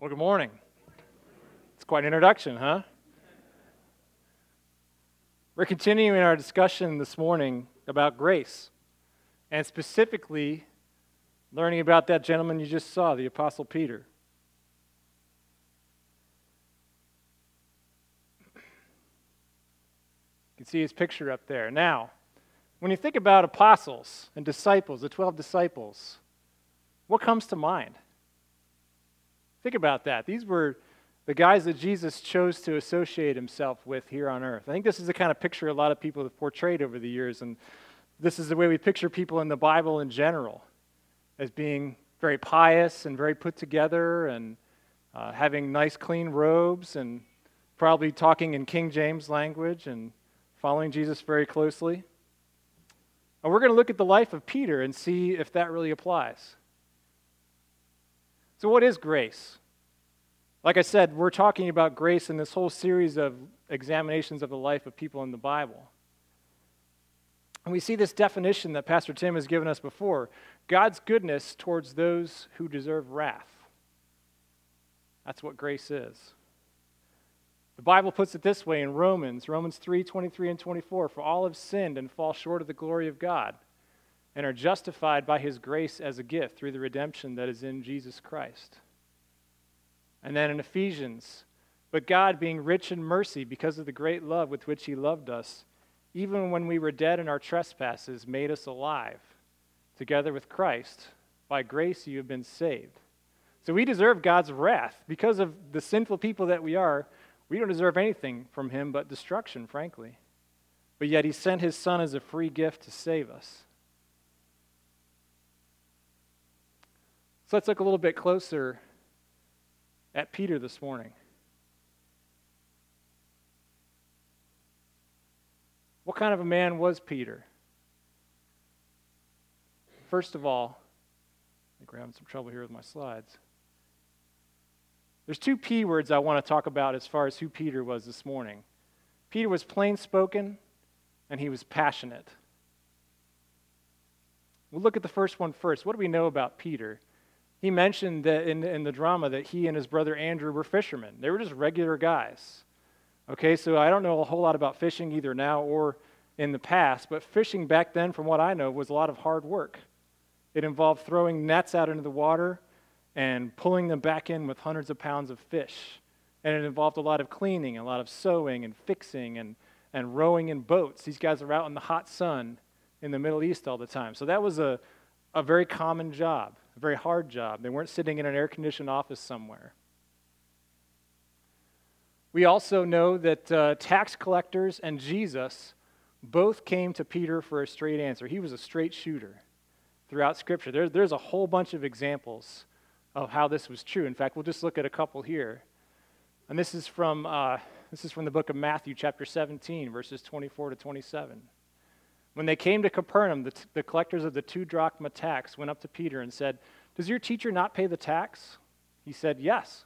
Well, good morning. It's quite an introduction, huh? We're continuing our discussion this morning about grace, and specifically learning about that gentleman you just saw, the Apostle Peter. You can see his picture up there. Now, when you think about apostles and disciples, the 12 disciples, what comes to mind? Think about that. These were the guys that Jesus chose to associate himself with here on earth. I think this is the kind of picture a lot of people have portrayed over the years, and this is the way we picture people in the Bible in general as being very pious and very put together and uh, having nice, clean robes and probably talking in King James language and following Jesus very closely. And we're going to look at the life of Peter and see if that really applies. So, what is grace? Like I said, we're talking about grace in this whole series of examinations of the life of people in the Bible. And we see this definition that Pastor Tim has given us before God's goodness towards those who deserve wrath. That's what grace is. The Bible puts it this way in Romans, Romans 3 23 and 24 For all have sinned and fall short of the glory of God and are justified by his grace as a gift through the redemption that is in Jesus Christ. And then in Ephesians, but God, being rich in mercy because of the great love with which he loved us, even when we were dead in our trespasses, made us alive. Together with Christ, by grace you have been saved. So we deserve God's wrath. Because of the sinful people that we are, we don't deserve anything from him but destruction, frankly. But yet he sent his son as a free gift to save us. So let's look a little bit closer at Peter this morning. What kind of a man was Peter? First of all, I think we're having some trouble here with my slides. There's two P words I want to talk about as far as who Peter was this morning. Peter was plain spoken and he was passionate. We'll look at the first one first. What do we know about Peter? He mentioned that in, in the drama that he and his brother Andrew were fishermen. They were just regular guys. Okay, so I don't know a whole lot about fishing either now or in the past, but fishing back then, from what I know, was a lot of hard work. It involved throwing nets out into the water and pulling them back in with hundreds of pounds of fish. And it involved a lot of cleaning, a lot of sewing and fixing and, and rowing in boats. These guys are out in the hot sun in the Middle East all the time. So that was a, a very common job very hard job. They weren't sitting in an air conditioned office somewhere. We also know that uh, tax collectors and Jesus both came to Peter for a straight answer. He was a straight shooter throughout Scripture. There, there's a whole bunch of examples of how this was true. In fact, we'll just look at a couple here. And this is from, uh, this is from the book of Matthew, chapter 17, verses 24 to 27. When they came to Capernaum, the, t- the collectors of the two drachma tax went up to Peter and said, Does your teacher not pay the tax? He said, Yes.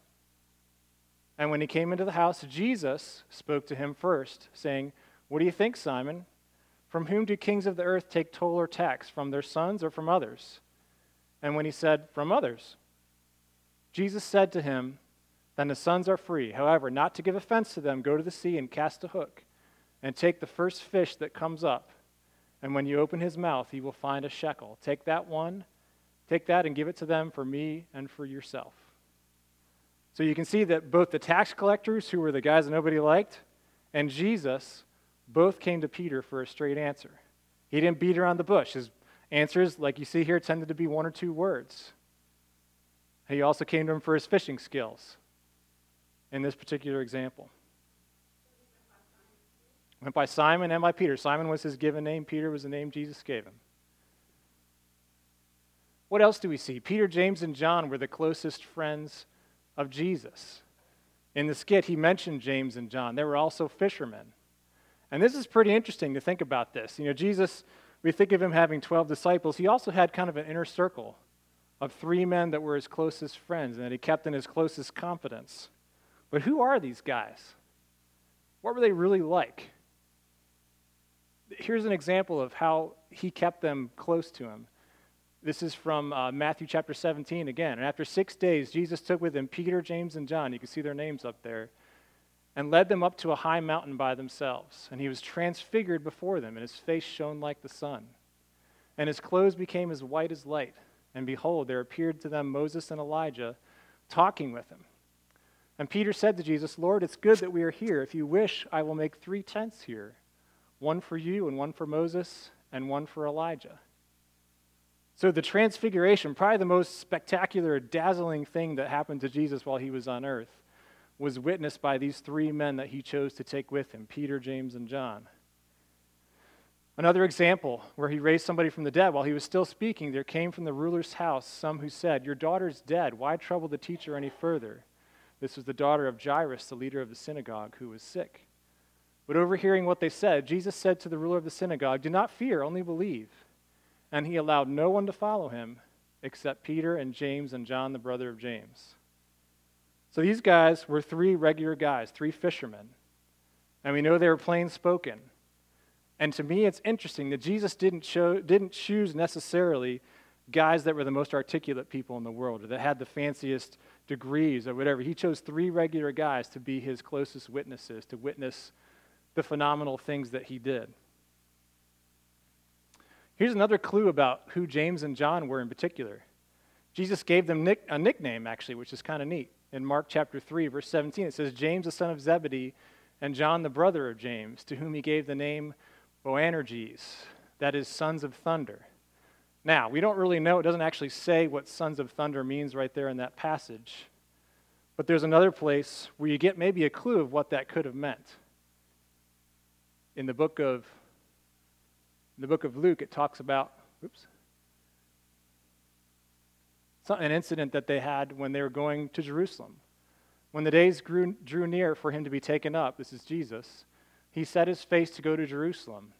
And when he came into the house, Jesus spoke to him first, saying, What do you think, Simon? From whom do kings of the earth take toll or tax? From their sons or from others? And when he said, From others, Jesus said to him, Then the sons are free. However, not to give offense to them, go to the sea and cast a hook, and take the first fish that comes up and when you open his mouth, he will find a shekel. Take that one, take that and give it to them for me and for yourself. So you can see that both the tax collectors, who were the guys that nobody liked, and Jesus both came to Peter for a straight answer. He didn't beat around the bush. His answers, like you see here, tended to be one or two words. He also came to him for his fishing skills in this particular example. Went by Simon and by Peter. Simon was his given name, Peter was the name Jesus gave him. What else do we see? Peter, James, and John were the closest friends of Jesus. In the skit, he mentioned James and John. They were also fishermen. And this is pretty interesting to think about this. You know, Jesus, we think of him having 12 disciples. He also had kind of an inner circle of three men that were his closest friends and that he kept in his closest confidence. But who are these guys? What were they really like? Here's an example of how he kept them close to him. This is from uh, Matthew chapter 17 again. And after six days, Jesus took with him Peter, James, and John. You can see their names up there. And led them up to a high mountain by themselves. And he was transfigured before them, and his face shone like the sun. And his clothes became as white as light. And behold, there appeared to them Moses and Elijah talking with him. And Peter said to Jesus, Lord, it's good that we are here. If you wish, I will make three tents here one for you, and one for Moses, and one for Elijah. So, the transfiguration, probably the most spectacular, dazzling thing that happened to Jesus while he was on earth, was witnessed by these three men that he chose to take with him Peter, James, and John. Another example where he raised somebody from the dead while he was still speaking, there came from the ruler's house some who said, Your daughter's dead. Why trouble the teacher any further? This was the daughter of Jairus, the leader of the synagogue, who was sick. But overhearing what they said, Jesus said to the ruler of the synagogue, Do not fear, only believe. And he allowed no one to follow him except Peter and James and John, the brother of James. So these guys were three regular guys, three fishermen. And we know they were plain spoken. And to me, it's interesting that Jesus didn't, show, didn't choose necessarily guys that were the most articulate people in the world or that had the fanciest degrees or whatever. He chose three regular guys to be his closest witnesses, to witness the phenomenal things that he did. Here's another clue about who James and John were in particular. Jesus gave them nick, a nickname, actually, which is kind of neat. In Mark chapter 3, verse 17, it says, James, the son of Zebedee, and John, the brother of James, to whom he gave the name Boanerges, that is, sons of thunder. Now, we don't really know, it doesn't actually say what sons of thunder means right there in that passage. But there's another place where you get maybe a clue of what that could have meant. In the book of in the book of Luke, it talks about oops, an incident that they had when they were going to Jerusalem. When the days grew, drew near for him to be taken up, this is Jesus, he set his face to go to Jerusalem.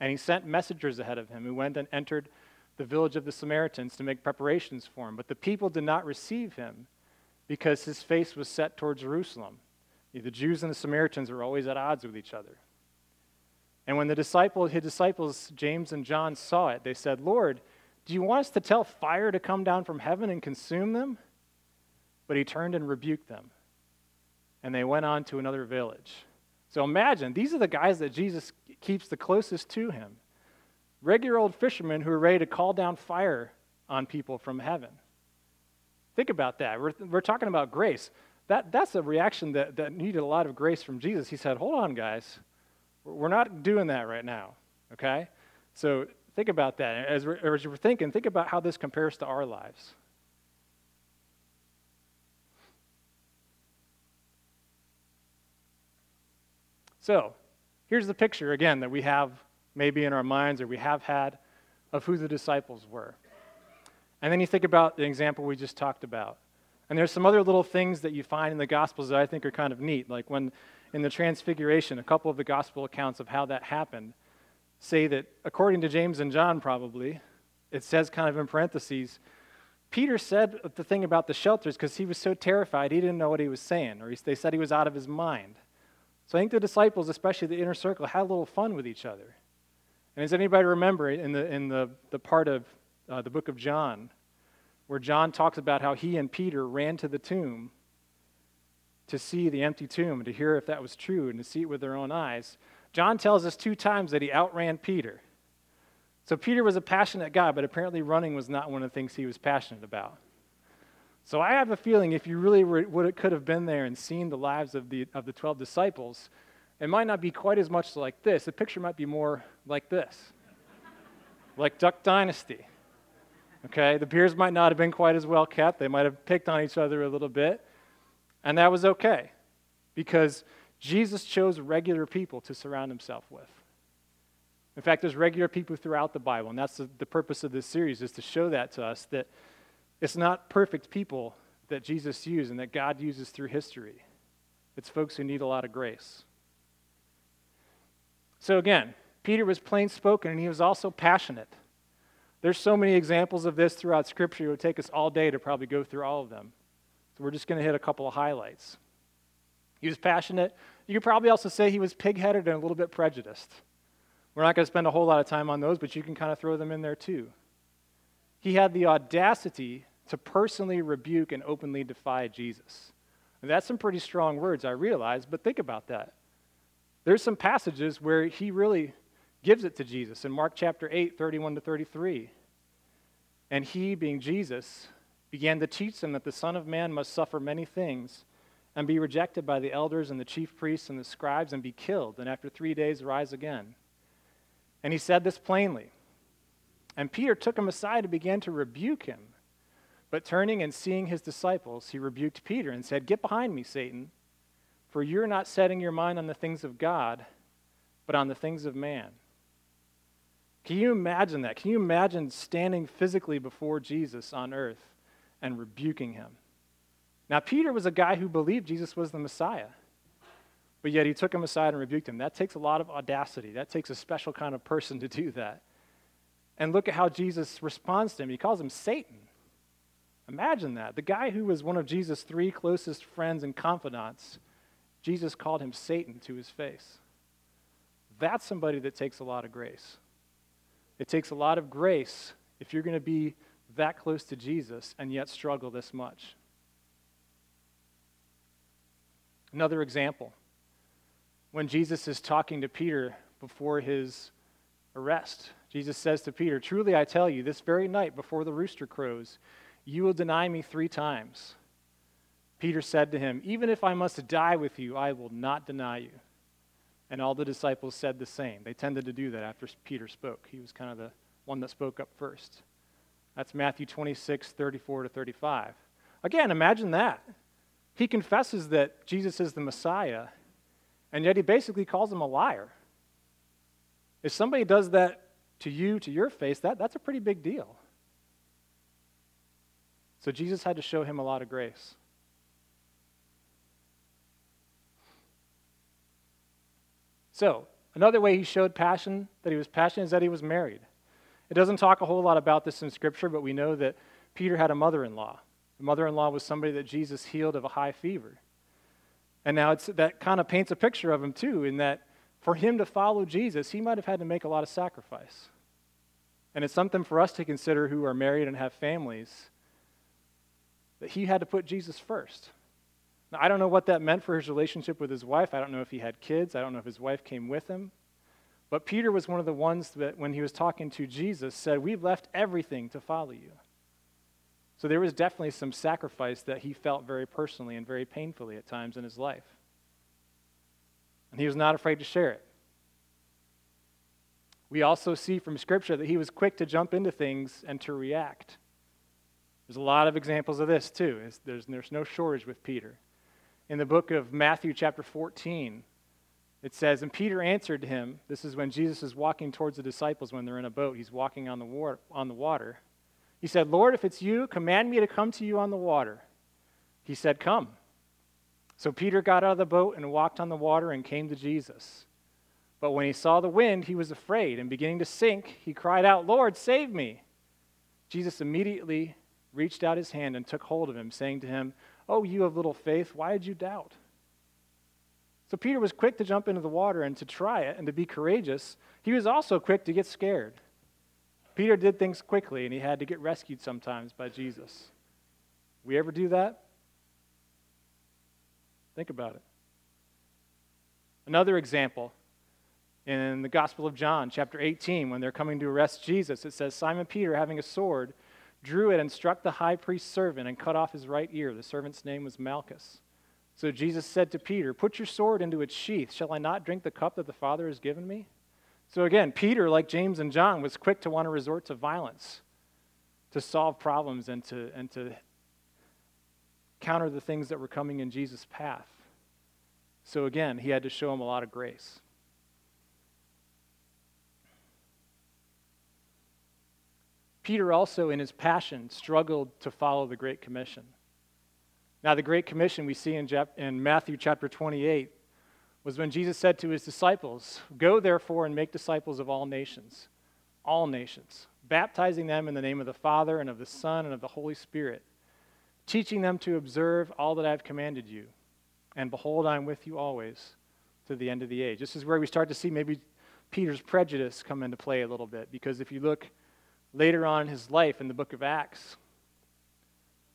And he sent messengers ahead of him who went and entered the village of the Samaritans to make preparations for him. But the people did not receive him because his face was set toward Jerusalem. The Jews and the Samaritans were always at odds with each other. And when the disciple, his disciples, James and John, saw it, they said, Lord, do you want us to tell fire to come down from heaven and consume them? But he turned and rebuked them. And they went on to another village. So imagine, these are the guys that Jesus keeps the closest to him regular old fishermen who are ready to call down fire on people from heaven. Think about that. We're, we're talking about grace. That, that's a reaction that, that needed a lot of grace from Jesus. He said, Hold on, guys. We're not doing that right now, okay? So think about that. As we're, as we're thinking, think about how this compares to our lives. So, here's the picture again that we have maybe in our minds or we have had of who the disciples were. And then you think about the example we just talked about. And there's some other little things that you find in the Gospels that I think are kind of neat. Like when in the Transfiguration, a couple of the Gospel accounts of how that happened say that, according to James and John, probably, it says kind of in parentheses, Peter said the thing about the shelters because he was so terrified he didn't know what he was saying, or he, they said he was out of his mind. So I think the disciples, especially the inner circle, had a little fun with each other. And does anybody remember in the, in the, the part of uh, the book of John where John talks about how he and Peter ran to the tomb to see the empty tomb and to hear if that was true and to see it with their own eyes? John tells us two times that he outran Peter. So Peter was a passionate guy, but apparently running was not one of the things he was passionate about. So I have a feeling if you really were, would, could have been there and seen the lives of the, of the 12 disciples, it might not be quite as much like this. The picture might be more like this, like Duck Dynasty. Okay, the beers might not have been quite as well kept. They might have picked on each other a little bit. And that was okay because Jesus chose regular people to surround himself with. In fact, there's regular people throughout the Bible, and that's the, the purpose of this series is to show that to us that it's not perfect people that Jesus used and that God uses through history. It's folks who need a lot of grace. So again, Peter was plain spoken and he was also passionate. There's so many examples of this throughout Scripture, it would take us all day to probably go through all of them. So we're just going to hit a couple of highlights. He was passionate. You could probably also say he was pig headed and a little bit prejudiced. We're not going to spend a whole lot of time on those, but you can kind of throw them in there too. he had the audacity to personally rebuke and openly defy Jesus. And that's some pretty strong words, I realize, but think about that. There's some passages where he really gives it to Jesus in Mark chapter 8, 31 to 33. And he, being Jesus, began to teach them that the Son of Man must suffer many things and be rejected by the elders and the chief priests and the scribes and be killed, and after three days rise again. And he said this plainly. And Peter took him aside and began to rebuke him. But turning and seeing his disciples, he rebuked Peter and said, Get behind me, Satan, for you're not setting your mind on the things of God, but on the things of man. Can you imagine that? Can you imagine standing physically before Jesus on earth and rebuking him? Now, Peter was a guy who believed Jesus was the Messiah, but yet he took him aside and rebuked him. That takes a lot of audacity. That takes a special kind of person to do that. And look at how Jesus responds to him. He calls him Satan. Imagine that. The guy who was one of Jesus' three closest friends and confidants, Jesus called him Satan to his face. That's somebody that takes a lot of grace. It takes a lot of grace if you're going to be that close to Jesus and yet struggle this much. Another example when Jesus is talking to Peter before his arrest, Jesus says to Peter, Truly I tell you, this very night before the rooster crows, you will deny me three times. Peter said to him, Even if I must die with you, I will not deny you. And all the disciples said the same. They tended to do that after Peter spoke. He was kind of the one that spoke up first. That's Matthew 26, 34 to 35. Again, imagine that. He confesses that Jesus is the Messiah, and yet he basically calls him a liar. If somebody does that to you, to your face, that, that's a pretty big deal. So Jesus had to show him a lot of grace. So, another way he showed passion, that he was passionate, is that he was married. It doesn't talk a whole lot about this in Scripture, but we know that Peter had a mother in law. The mother in law was somebody that Jesus healed of a high fever. And now it's, that kind of paints a picture of him, too, in that for him to follow Jesus, he might have had to make a lot of sacrifice. And it's something for us to consider who are married and have families that he had to put Jesus first. Now, I don't know what that meant for his relationship with his wife. I don't know if he had kids. I don't know if his wife came with him. But Peter was one of the ones that, when he was talking to Jesus, said, We've left everything to follow you. So there was definitely some sacrifice that he felt very personally and very painfully at times in his life. And he was not afraid to share it. We also see from Scripture that he was quick to jump into things and to react. There's a lot of examples of this, too. There's, there's no shortage with Peter. In the book of Matthew, chapter 14, it says, And Peter answered him, this is when Jesus is walking towards the disciples when they're in a boat. He's walking on the, war, on the water. He said, Lord, if it's you, command me to come to you on the water. He said, Come. So Peter got out of the boat and walked on the water and came to Jesus. But when he saw the wind, he was afraid, and beginning to sink, he cried out, Lord, save me. Jesus immediately reached out his hand and took hold of him, saying to him, Oh, you of little faith, why did you doubt? So Peter was quick to jump into the water and to try it and to be courageous. He was also quick to get scared. Peter did things quickly, and he had to get rescued sometimes by Jesus. We ever do that? Think about it. Another example in the Gospel of John, chapter 18, when they're coming to arrest Jesus, it says Simon Peter, having a sword, drew it and struck the high priest's servant and cut off his right ear. The servant's name was Malchus. So Jesus said to Peter, Put your sword into its sheath. Shall I not drink the cup that the Father has given me? So again, Peter, like James and John, was quick to want to resort to violence to solve problems and to, and to counter the things that were coming in Jesus' path. So again, he had to show him a lot of grace. Peter also, in his passion, struggled to follow the Great Commission. Now, the Great Commission we see in, in Matthew chapter 28 was when Jesus said to his disciples, Go therefore and make disciples of all nations, all nations, baptizing them in the name of the Father and of the Son and of the Holy Spirit teaching them to observe all that I've commanded you. And behold, I'm with you always to the end of the age. This is where we start to see maybe Peter's prejudice come into play a little bit, because if you look later on in his life in the book of Acts,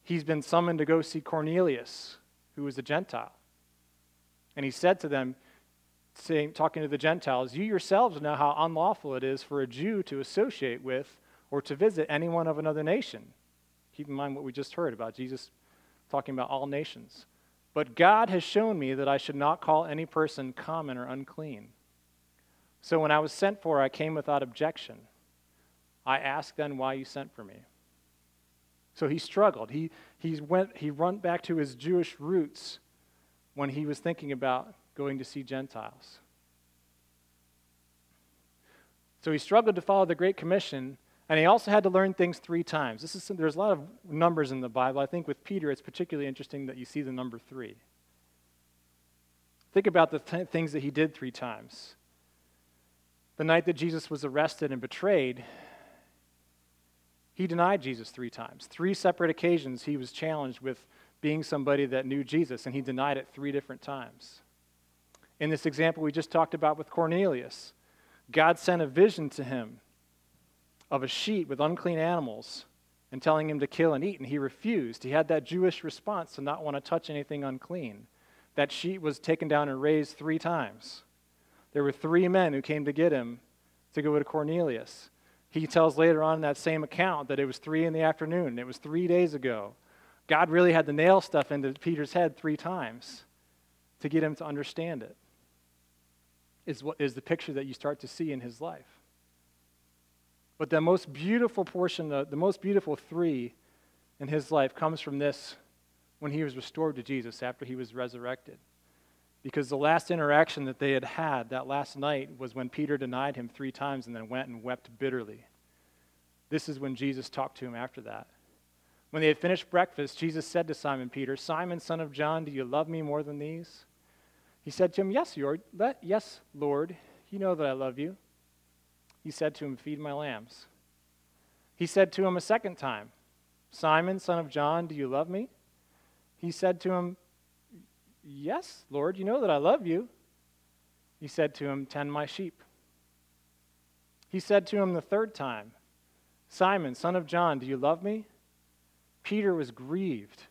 he's been summoned to go see Cornelius, who was a Gentile. And he said to them, saying, talking to the Gentiles, You yourselves know how unlawful it is for a Jew to associate with or to visit anyone of another nation. Keep in mind what we just heard about Jesus talking about all nations. But God has shown me that I should not call any person common or unclean. So when I was sent for, I came without objection. I asked then why you sent for me. So he struggled. He, he, went, he went back to his Jewish roots when he was thinking about going to see Gentiles. So he struggled to follow the Great Commission, and he also had to learn things three times. This is there's a lot of numbers in the Bible. I think with Peter, it's particularly interesting that you see the number three. Think about the th- things that he did three times. The night that Jesus was arrested and betrayed, he denied Jesus three times. Three separate occasions, he was challenged with being somebody that knew Jesus, and he denied it three different times. In this example we just talked about with Cornelius, God sent a vision to him of a sheet with unclean animals and telling him to kill and eat, and he refused. He had that Jewish response to not want to touch anything unclean. That sheet was taken down and raised three times. There were three men who came to get him to go to Cornelius. He tells later on in that same account that it was three in the afternoon. It was three days ago. God really had to nail stuff into Peter's head three times to get him to understand it, is, what, is the picture that you start to see in his life. But the most beautiful portion, the, the most beautiful three in his life comes from this when he was restored to Jesus after he was resurrected. Because the last interaction that they had had that last night was when Peter denied him three times and then went and wept bitterly. This is when Jesus talked to him after that. When they had finished breakfast, Jesus said to Simon Peter, Simon, son of John, do you love me more than these? He said to him, Yes, Lord. Yes, Lord. You know that I love you. He said to him, Feed my lambs. He said to him a second time, Simon, son of John, do you love me? He said to him, Yes, Lord, you know that I love you. He said to him, Tend my sheep. He said to him the third time, Simon, son of John, do you love me? Peter was grieved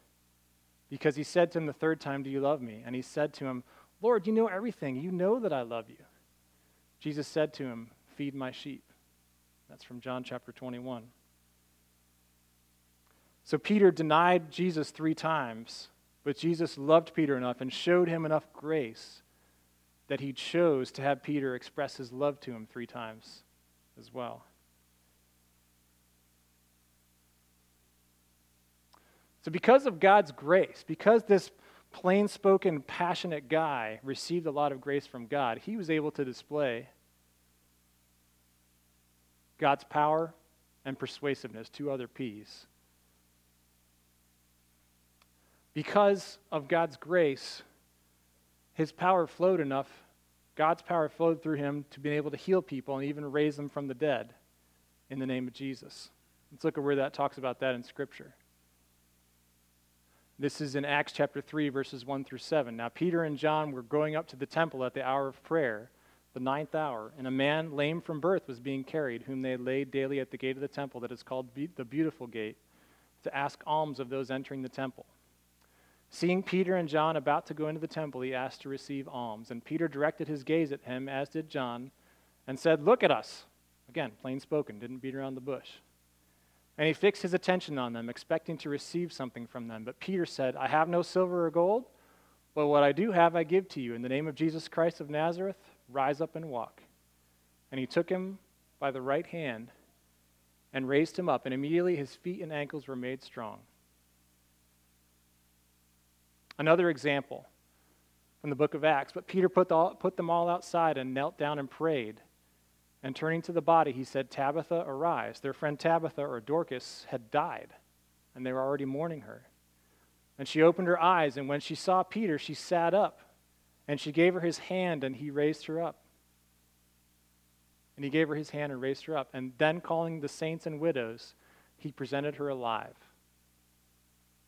because he said to him the third time, Do you love me? And he said to him, Lord, you know everything. You know that I love you. Jesus said to him, Feed my sheep. That's from John chapter 21. So Peter denied Jesus three times but Jesus loved Peter enough and showed him enough grace that he chose to have Peter express his love to him three times as well. So, because of God's grace, because this plain spoken, passionate guy received a lot of grace from God, he was able to display God's power and persuasiveness, two other P's because of God's grace, his power flowed enough, God's power flowed through him to be able to heal people and even raise them from the dead in the name of Jesus. Let's look at where that talks about that in Scripture. This is in Acts chapter 3, verses 1 through 7. Now, Peter and John were going up to the temple at the hour of prayer, the ninth hour, and a man lame from birth was being carried, whom they laid daily at the gate of the temple that is called the Beautiful Gate, to ask alms of those entering the temple. Seeing Peter and John about to go into the temple, he asked to receive alms. And Peter directed his gaze at him, as did John, and said, Look at us. Again, plain spoken, didn't beat around the bush. And he fixed his attention on them, expecting to receive something from them. But Peter said, I have no silver or gold, but what I do have I give to you. In the name of Jesus Christ of Nazareth, rise up and walk. And he took him by the right hand and raised him up, and immediately his feet and ankles were made strong. Another example from the book of Acts. But Peter put, the, put them all outside and knelt down and prayed. And turning to the body, he said, Tabitha, arise. Their friend Tabitha, or Dorcas, had died, and they were already mourning her. And she opened her eyes, and when she saw Peter, she sat up. And she gave her his hand, and he raised her up. And he gave her his hand and raised her up. And then, calling the saints and widows, he presented her alive.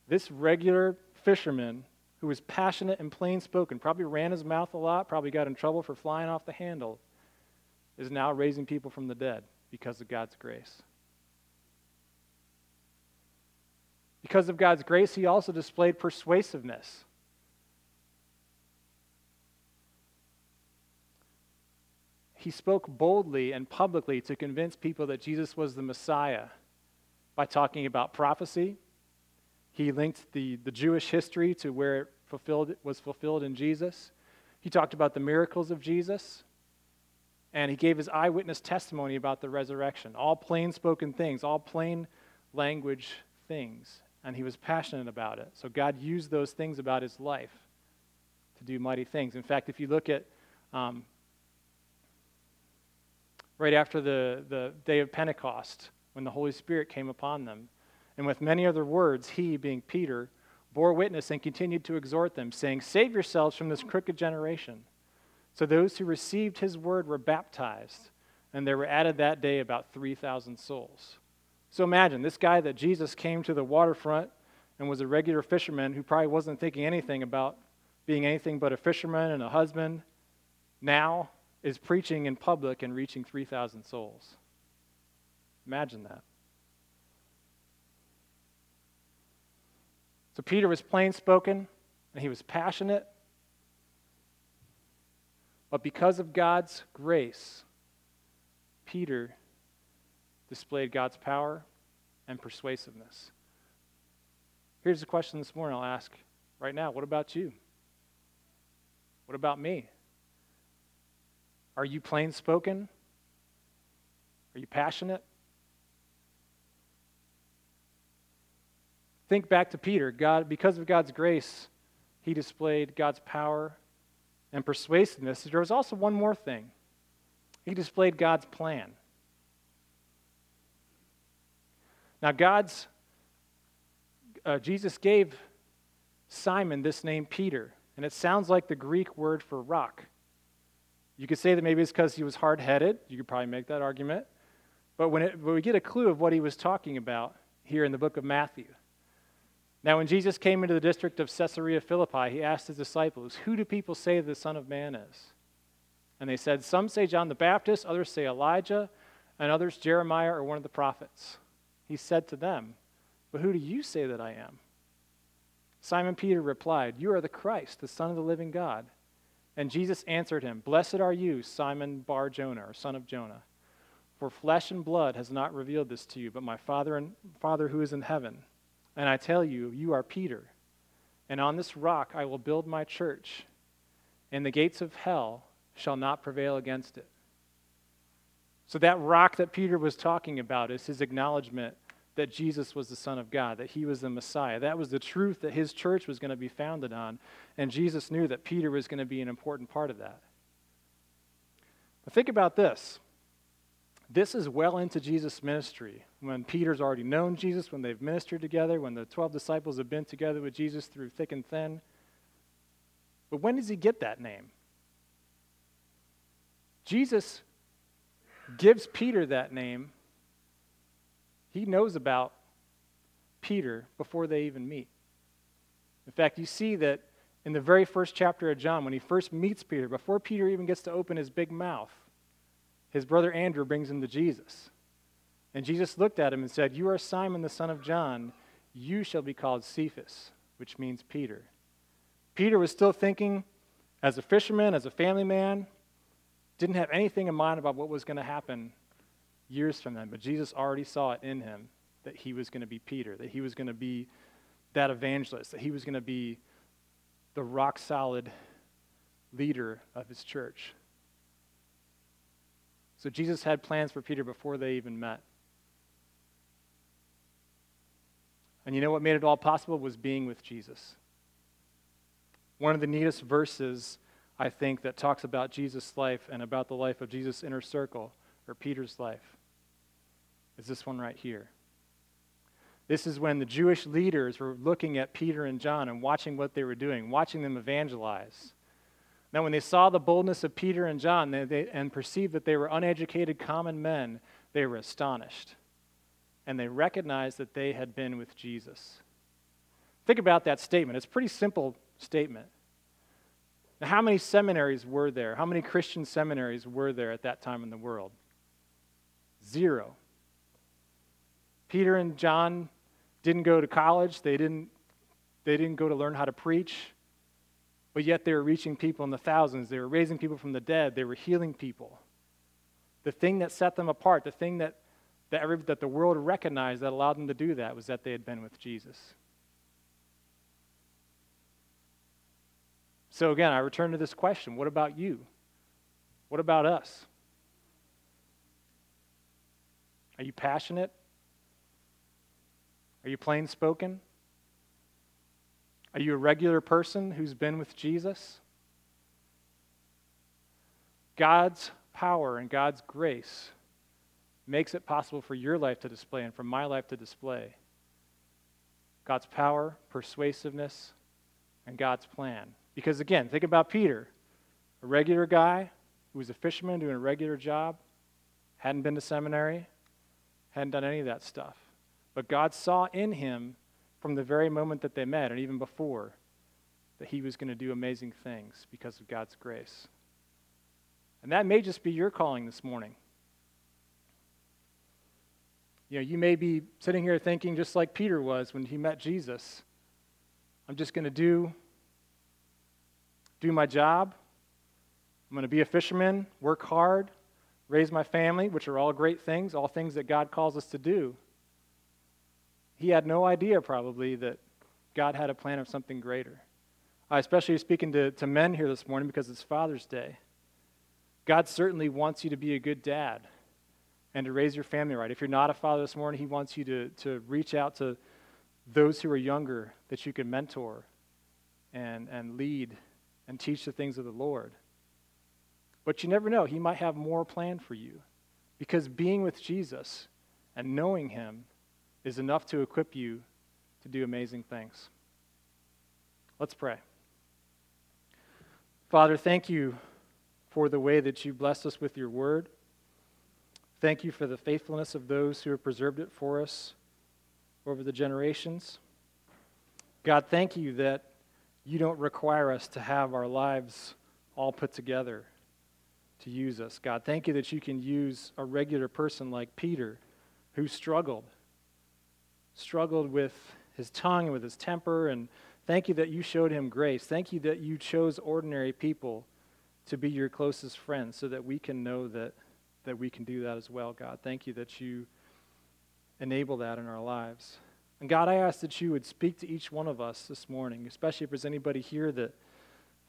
This regular fisherman who was passionate and plain spoken, probably ran his mouth a lot, probably got in trouble for flying off the handle, is now raising people from the dead because of God's grace. Because of God's grace, he also displayed persuasiveness. He spoke boldly and publicly to convince people that Jesus was the Messiah by talking about prophecy. He linked the, the Jewish history to where it fulfilled, was fulfilled in Jesus. He talked about the miracles of Jesus. And he gave his eyewitness testimony about the resurrection. All plain spoken things, all plain language things. And he was passionate about it. So God used those things about his life to do mighty things. In fact, if you look at um, right after the, the day of Pentecost, when the Holy Spirit came upon them. And with many other words, he, being Peter, bore witness and continued to exhort them, saying, Save yourselves from this crooked generation. So those who received his word were baptized, and there were added that day about 3,000 souls. So imagine this guy that Jesus came to the waterfront and was a regular fisherman who probably wasn't thinking anything about being anything but a fisherman and a husband. Now, is preaching in public and reaching 3,000 souls. Imagine that. So Peter was plain spoken and he was passionate. But because of God's grace, Peter displayed God's power and persuasiveness. Here's the question this morning I'll ask right now What about you? What about me? Are you plain spoken? Are you passionate? Think back to Peter. God, because of God's grace, he displayed God's power and persuasiveness. There was also one more thing. He displayed God's plan. Now, God's uh, Jesus gave Simon this name Peter, and it sounds like the Greek word for rock. You could say that maybe it's because he was hard headed. You could probably make that argument. But when, it, when we get a clue of what he was talking about here in the book of Matthew. Now, when Jesus came into the district of Caesarea Philippi, he asked his disciples, Who do people say the Son of Man is? And they said, Some say John the Baptist, others say Elijah, and others Jeremiah or one of the prophets. He said to them, But who do you say that I am? Simon Peter replied, You are the Christ, the Son of the living God. And Jesus answered him, Blessed are you, Simon Bar Jonah, or son of Jonah. For flesh and blood has not revealed this to you, but my Father and Father who is in heaven. And I tell you, you are Peter. And on this rock I will build my church, and the gates of hell shall not prevail against it. So, that rock that Peter was talking about is his acknowledgement that Jesus was the Son of God, that he was the Messiah. That was the truth that his church was going to be founded on. And Jesus knew that Peter was going to be an important part of that. But think about this. This is well into Jesus' ministry. When Peter's already known Jesus, when they've ministered together, when the 12 disciples have been together with Jesus through thick and thin. But when does he get that name? Jesus gives Peter that name he knows about Peter before they even meet. In fact, you see that in the very first chapter of John, when he first meets Peter, before Peter even gets to open his big mouth, his brother Andrew brings him to Jesus. And Jesus looked at him and said, You are Simon the son of John. You shall be called Cephas, which means Peter. Peter was still thinking as a fisherman, as a family man, didn't have anything in mind about what was going to happen years from then, but Jesus already saw it in him that he was going to be Peter, that he was going to be that evangelist, that he was going to be the rock solid leader of his church. So Jesus had plans for Peter before they even met. And you know what made it all possible was being with Jesus. One of the neatest verses, I think, that talks about Jesus' life and about the life of Jesus' inner circle, or Peter's life, is this one right here. This is when the Jewish leaders were looking at Peter and John and watching what they were doing, watching them evangelize. Now, when they saw the boldness of Peter and John they, they, and perceived that they were uneducated common men, they were astonished. And they recognized that they had been with Jesus. Think about that statement. It's a pretty simple statement. Now, how many seminaries were there? How many Christian seminaries were there at that time in the world? Zero. Peter and John didn't go to college, they didn't, they didn't go to learn how to preach, but yet they were reaching people in the thousands. They were raising people from the dead, they were healing people. The thing that set them apart, the thing that, that, every, that the world recognized that allowed them to do that was that they had been with Jesus. So again, I return to this question what about you? What about us? Are you passionate? Are you plain spoken? Are you a regular person who's been with Jesus? God's power and God's grace makes it possible for your life to display and for my life to display God's power, persuasiveness, and God's plan. Because again, think about Peter, a regular guy who was a fisherman doing a regular job, hadn't been to seminary, hadn't done any of that stuff. But God saw in him from the very moment that they met, and even before, that he was going to do amazing things because of God's grace. And that may just be your calling this morning. You know, you may be sitting here thinking, just like Peter was when he met Jesus, I'm just going to do, do my job. I'm going to be a fisherman, work hard, raise my family, which are all great things, all things that God calls us to do. He had no idea, probably, that God had a plan of something greater. I especially speaking to, to men here this morning because it's Father's Day. God certainly wants you to be a good dad and to raise your family right. If you're not a father this morning, He wants you to, to reach out to those who are younger that you can mentor and, and lead and teach the things of the Lord. But you never know, He might have more planned for you because being with Jesus and knowing Him is enough to equip you to do amazing things. Let's pray. Father, thank you for the way that you blessed us with your word. Thank you for the faithfulness of those who have preserved it for us over the generations. God, thank you that you don't require us to have our lives all put together to use us. God, thank you that you can use a regular person like Peter who struggled, struggled with his tongue and with his temper. And thank you that you showed him grace. Thank you that you chose ordinary people to be your closest friends so that we can know that, that we can do that as well, God. Thank you that you enable that in our lives. And God, I ask that you would speak to each one of us this morning, especially if there's anybody here that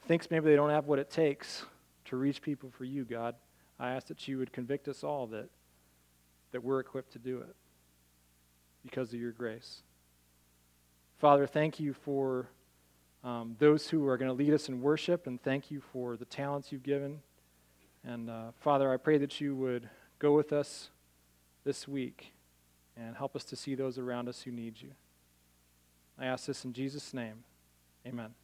thinks maybe they don't have what it takes to reach people for you, God. I ask that you would convict us all that, that we're equipped to do it because of your grace. Father, thank you for um, those who are going to lead us in worship, and thank you for the talents you've given. And uh, Father, I pray that you would go with us this week and help us to see those around us who need you. I ask this in Jesus' name. Amen.